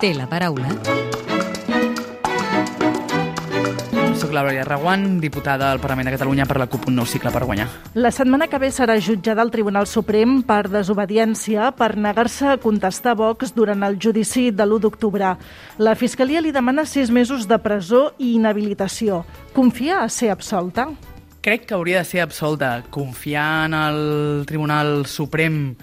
Té la paraula. Soc la Glòria Reguant, diputada al Parlament de Catalunya per la CUP Un Nou Cicle per Guanyar. La setmana que ve serà jutjada al Tribunal Suprem per desobediència per negar-se a contestar Vox durant el judici de l'1 d'octubre. La Fiscalia li demana sis mesos de presó i inhabilitació. Confia a ser absolta? Crec que hauria de ser absolta. Confiar en el Tribunal Suprem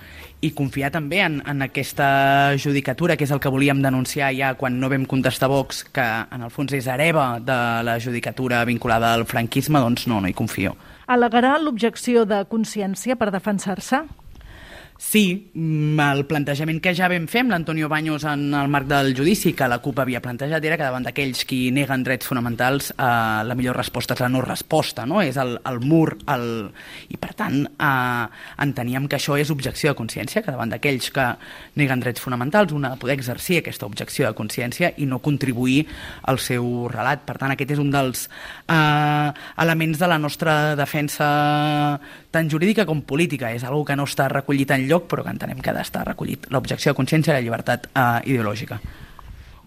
i confiar també en, en aquesta judicatura, que és el que volíem denunciar ja quan no vam contestar Vox, que en el fons és hereva de la judicatura vinculada al franquisme, doncs no, no hi confio. Alegarà l'objecció de consciència per defensar-se? Sí, mm, el plantejament que ja vam fer amb l'Antonio Baños en el marc del judici que la CUP havia plantejat era que davant d'aquells qui neguen drets fonamentals eh, la millor resposta és la no resposta, no? és el, el mur, el... i per tant eh, enteníem que això és objecció de consciència, que davant d'aquells que neguen drets fonamentals una de poder exercir aquesta objecció de consciència i no contribuir al seu relat. Per tant, aquest és un dels eh, elements de la nostra defensa tant jurídica com política. És una que no està recollit en lloc, però que entenem que ha d'estar recollit. L'objecció de consciència i la llibertat eh, ideològica.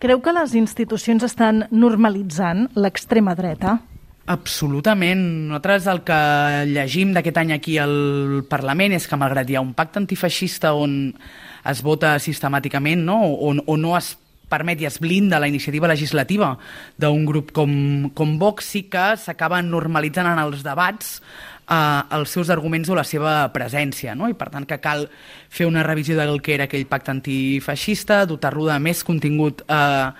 Creu que les institucions estan normalitzant l'extrema dreta? Absolutament. Nosaltres el que llegim d'aquest any aquí al Parlament és que malgrat hi ha un pacte antifeixista on es vota sistemàticament, no? on, on no es permet i es blinda la iniciativa legislativa d'un grup com, com Vox, sí que s'acaba normalitzant en els debats eh, els seus arguments o la seva presència, no? i per tant que cal fer una revisió del que era aquell pacte antifeixista, dotar-lo de més contingut eh,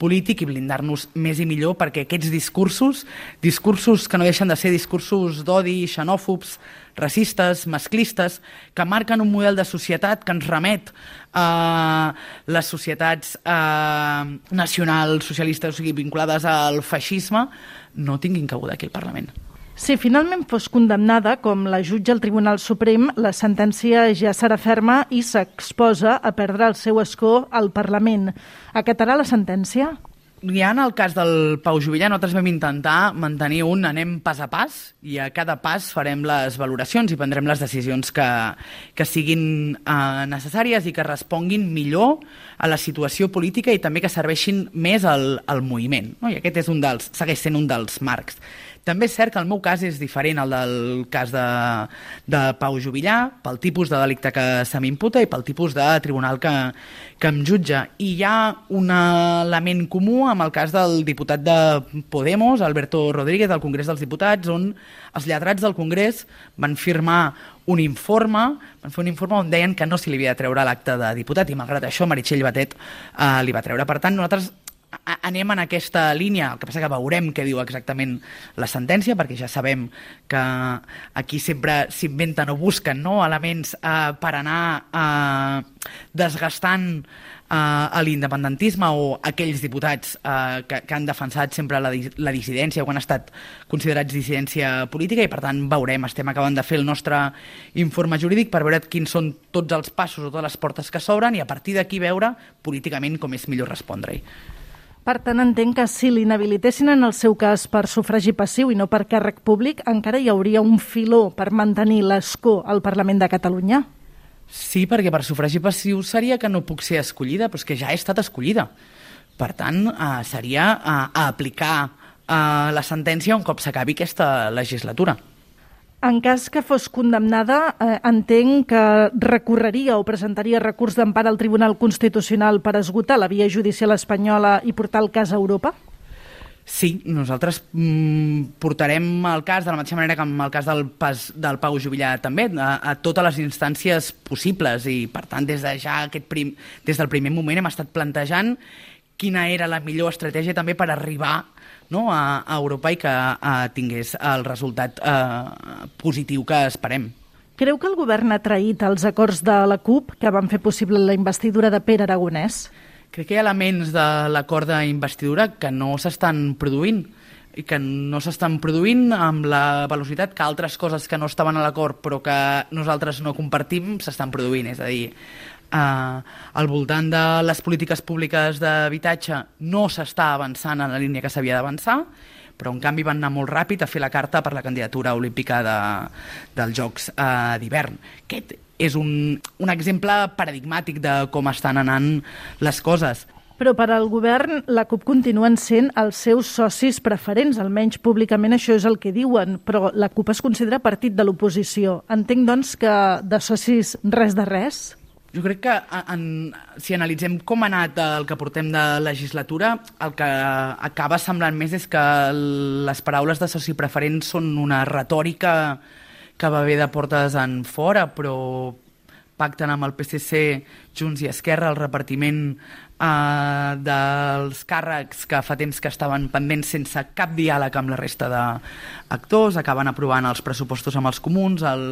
polític i blindar-nos més i millor perquè aquests discursos, discursos que no deixen de ser discursos d'odi, xenòfobs, racistes, masclistes, que marquen un model de societat que ens remet a les societats eh, nacionals, socialistes, o sigui, vinculades al feixisme, no tinguin cabuda aquí al Parlament. Si finalment fos condemnada, com la jutja al Tribunal Suprem, la sentència ja serà ferma i s'exposa a perdre el seu escó al Parlament. Acatarà la sentència? Ja en el cas del Pau Juvillà nosaltres vam intentar mantenir un anem pas a pas i a cada pas farem les valoracions i prendrem les decisions que, que siguin eh, necessàries i que responguin millor a la situació política i també que serveixin més al, al moviment. No? I aquest és un dels, segueix sent un dels marcs. També és cert que el meu cas és diferent al del cas de, de Pau Juvillà, pel tipus de delicte que se m'imputa i pel tipus de tribunal que, que em jutja. I hi ha un element comú amb el cas del diputat de Podemos, Alberto Rodríguez, del Congrés dels Diputats, on els lletrats del Congrés van firmar un informe, van fer un informe on deien que no se li havia de treure l'acte de diputat i malgrat això Meritxell Batet eh, li va treure. Per tant, nosaltres anem en aquesta línia, el que passa que veurem què diu exactament la sentència, perquè ja sabem que aquí sempre s'inventen o busquen no, elements eh, per anar eh, desgastant eh, l'independentisme o aquells diputats eh, que, que han defensat sempre la, la dissidència o han estat considerats dissidència política i per tant veurem, estem acabant de fer el nostre informe jurídic per veure quins són tots els passos o totes les portes que s'obren i a partir d'aquí veure políticament com és millor respondre-hi. Per tant, entenc que si l'inhabilitessin en el seu cas per sufragi passiu i no per càrrec públic, encara hi hauria un filó per mantenir l'escó al Parlament de Catalunya? Sí, perquè per sufragi passiu seria que no puc ser escollida, però és que ja he estat escollida. Per tant, eh, seria eh, aplicar eh, la sentència un cop s'acabi aquesta legislatura. En cas que fos condemnada, eh, entenc que recorreria o presentaria recurs d'empara al Tribunal Constitucional per esgotar la via judicial espanyola i portar el cas a Europa? Sí, nosaltres mm, portarem el cas de la mateixa manera que amb el cas del, pas, del Pau Jubillà també, a, a totes les instàncies possibles i per tant des de ja aquest prim, des del primer moment hem estat plantejant quina era la millor estratègia també per arribar no, a, a Europa i que a, tingués el resultat eh, positiu que esperem. Creu que el govern ha traït els acords de la CUP que van fer possible la investidura de Pere Aragonès? Crec que hi ha elements de l'acord d'investidura que no s'estan produint i que no s'estan produint amb la velocitat que altres coses que no estaven a l'acord però que nosaltres no compartim s'estan produint. És a dir, eh, al voltant de les polítiques públiques d'habitatge no s'està avançant en la línia que s'havia d'avançar, però en canvi van anar molt ràpid a fer la carta per la candidatura olímpica de, dels Jocs eh, d'hivern. Aquest és un, un exemple paradigmàtic de com estan anant les coses. Però per al govern, la CUP continuen sent els seus socis preferents, almenys públicament això és el que diuen, però la CUP es considera partit de l'oposició. Entenc, doncs, que de socis res de res? Jo crec que en, si analitzem com ha anat el que portem de legislatura, el que acaba semblant més és que les paraules de soci preferent són una retòrica que va bé de portes en fora, però pacten amb el PSC, Junts i Esquerra el repartiment eh, dels càrrecs que fa temps que estaven pendents sense cap diàleg amb la resta d'actors, acaben aprovant els pressupostos amb els comuns, el,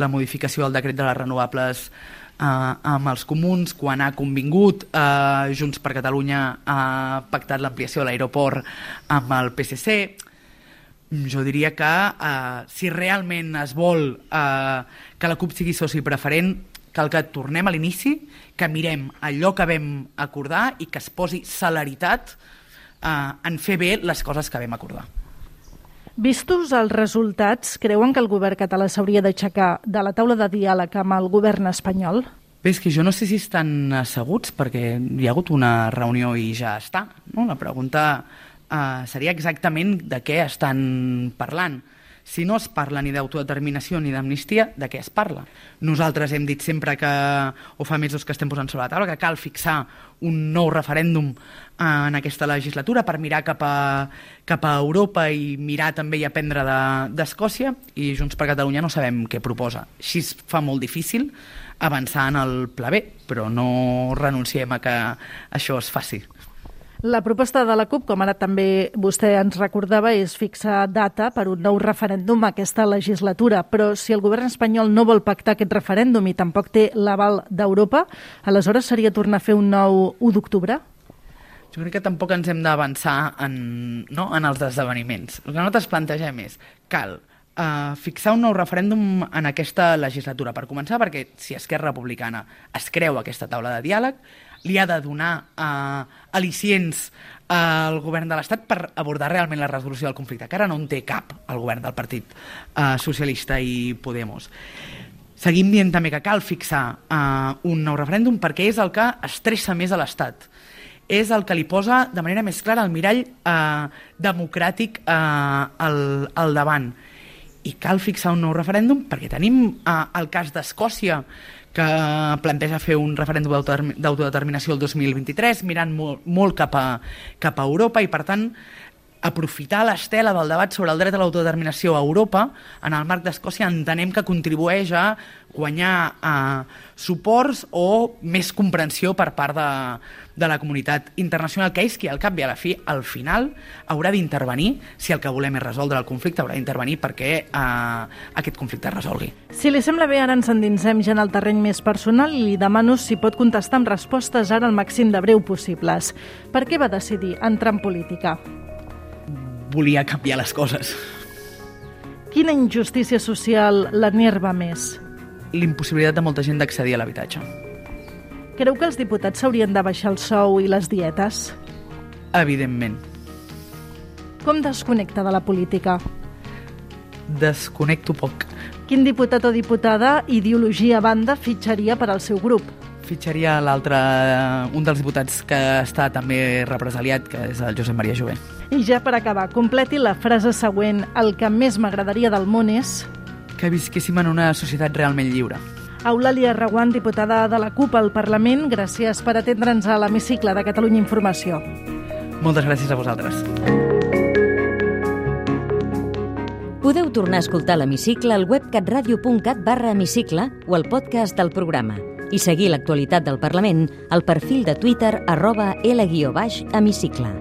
la modificació del decret de les renovables eh, amb els comuns, quan ha convingut eh, Junts per Catalunya ha pactat l'ampliació de l'aeroport amb el PSC, jo diria que eh, si realment es vol eh, que la CUP sigui soci preferent, cal que tornem a l'inici, que mirem allò que vam acordar i que es posi celeritat eh, en fer bé les coses que vam acordar. Vistos els resultats, creuen que el govern català s'hauria d'aixecar de la taula de diàleg amb el govern espanyol? Bé, és que jo no sé si estan asseguts perquè hi ha hagut una reunió i ja està. No? La pregunta eh, seria exactament de què estan parlant. Si no es parla ni d'autodeterminació ni d'amnistia, de què es parla? Nosaltres hem dit sempre que, o fa mesos que estem posant sobre la taula, que cal fixar un nou referèndum en aquesta legislatura per mirar cap a, cap a Europa i mirar també i aprendre d'Escòcia de, i Junts per Catalunya no sabem què proposa. Així es fa molt difícil avançar en el pla B, però no renunciem a que això es faci. La proposta de la CUP, com ara també vostè ens recordava, és fixar data per un nou referèndum aquesta legislatura. Però si el govern espanyol no vol pactar aquest referèndum i tampoc té l'aval d'Europa, aleshores seria tornar a fer un nou 1 d'octubre? Jo crec que tampoc ens hem d'avançar en, no, en els esdeveniments. El que nosaltres plantegem és cal uh, fixar un nou referèndum en aquesta legislatura. Per començar, perquè si Esquerra Republicana es creu aquesta taula de diàleg, li ha de donar uh, al·licients al govern de l'Estat per abordar realment la resolució del conflicte, que ara no en té cap el govern del Partit uh, Socialista i Podemos. Seguim dient també que cal fixar uh, un nou referèndum perquè és el que estressa més a l'Estat. És el que li posa de manera més clara el mirall uh, democràtic uh, al, al davant. I cal fixar un nou referèndum perquè tenim uh, el cas d'Escòcia, que planteja fer un referèndum d'autodeterminació el 2023, mirant molt, molt cap, a, cap a Europa i, per tant, aprofitar l'estela del debat sobre el dret a l'autodeterminació a Europa en el marc d'Escòcia entenem que contribueix a guanyar eh, suports o més comprensió per part de, de la comunitat internacional, que és qui al cap i a la fi, al final, haurà d'intervenir, si el que volem és resoldre el conflicte, haurà d'intervenir perquè eh, aquest conflicte es resolgui. Si li sembla bé, ara ens endinsem ja en el terreny més personal i li demano si pot contestar amb respostes ara al màxim de breu possibles. Per què va decidir entrar en política? Volia canviar les coses. Quina injustícia social l'enerva més? L'impossibilitat de molta gent d'accedir a l'habitatge. Creu que els diputats s'haurien de baixar el sou i les dietes? Evidentment. Com desconnecta de la política? Desconnecto poc. Quin diputat o diputada, ideologia a banda, fitxaria per al seu grup? Fitxaria l'altre, un dels diputats que està també represaliat, que és el Josep Maria Jové. I ja per acabar, completi la frase següent. El que més m'agradaria del món és... Que visquéssim en una societat realment lliure. Eulàlia Reguant, diputada de la CUP al Parlament, gràcies per atendre'ns a l'hemicicle de Catalunya Informació. Moltes gràcies a vosaltres. Podeu tornar a escoltar l'hemicicle al web catradio.cat barra hemicicle o al podcast del programa i seguir l'actualitat del Parlament al perfil de Twitter arroba L-hemicicle.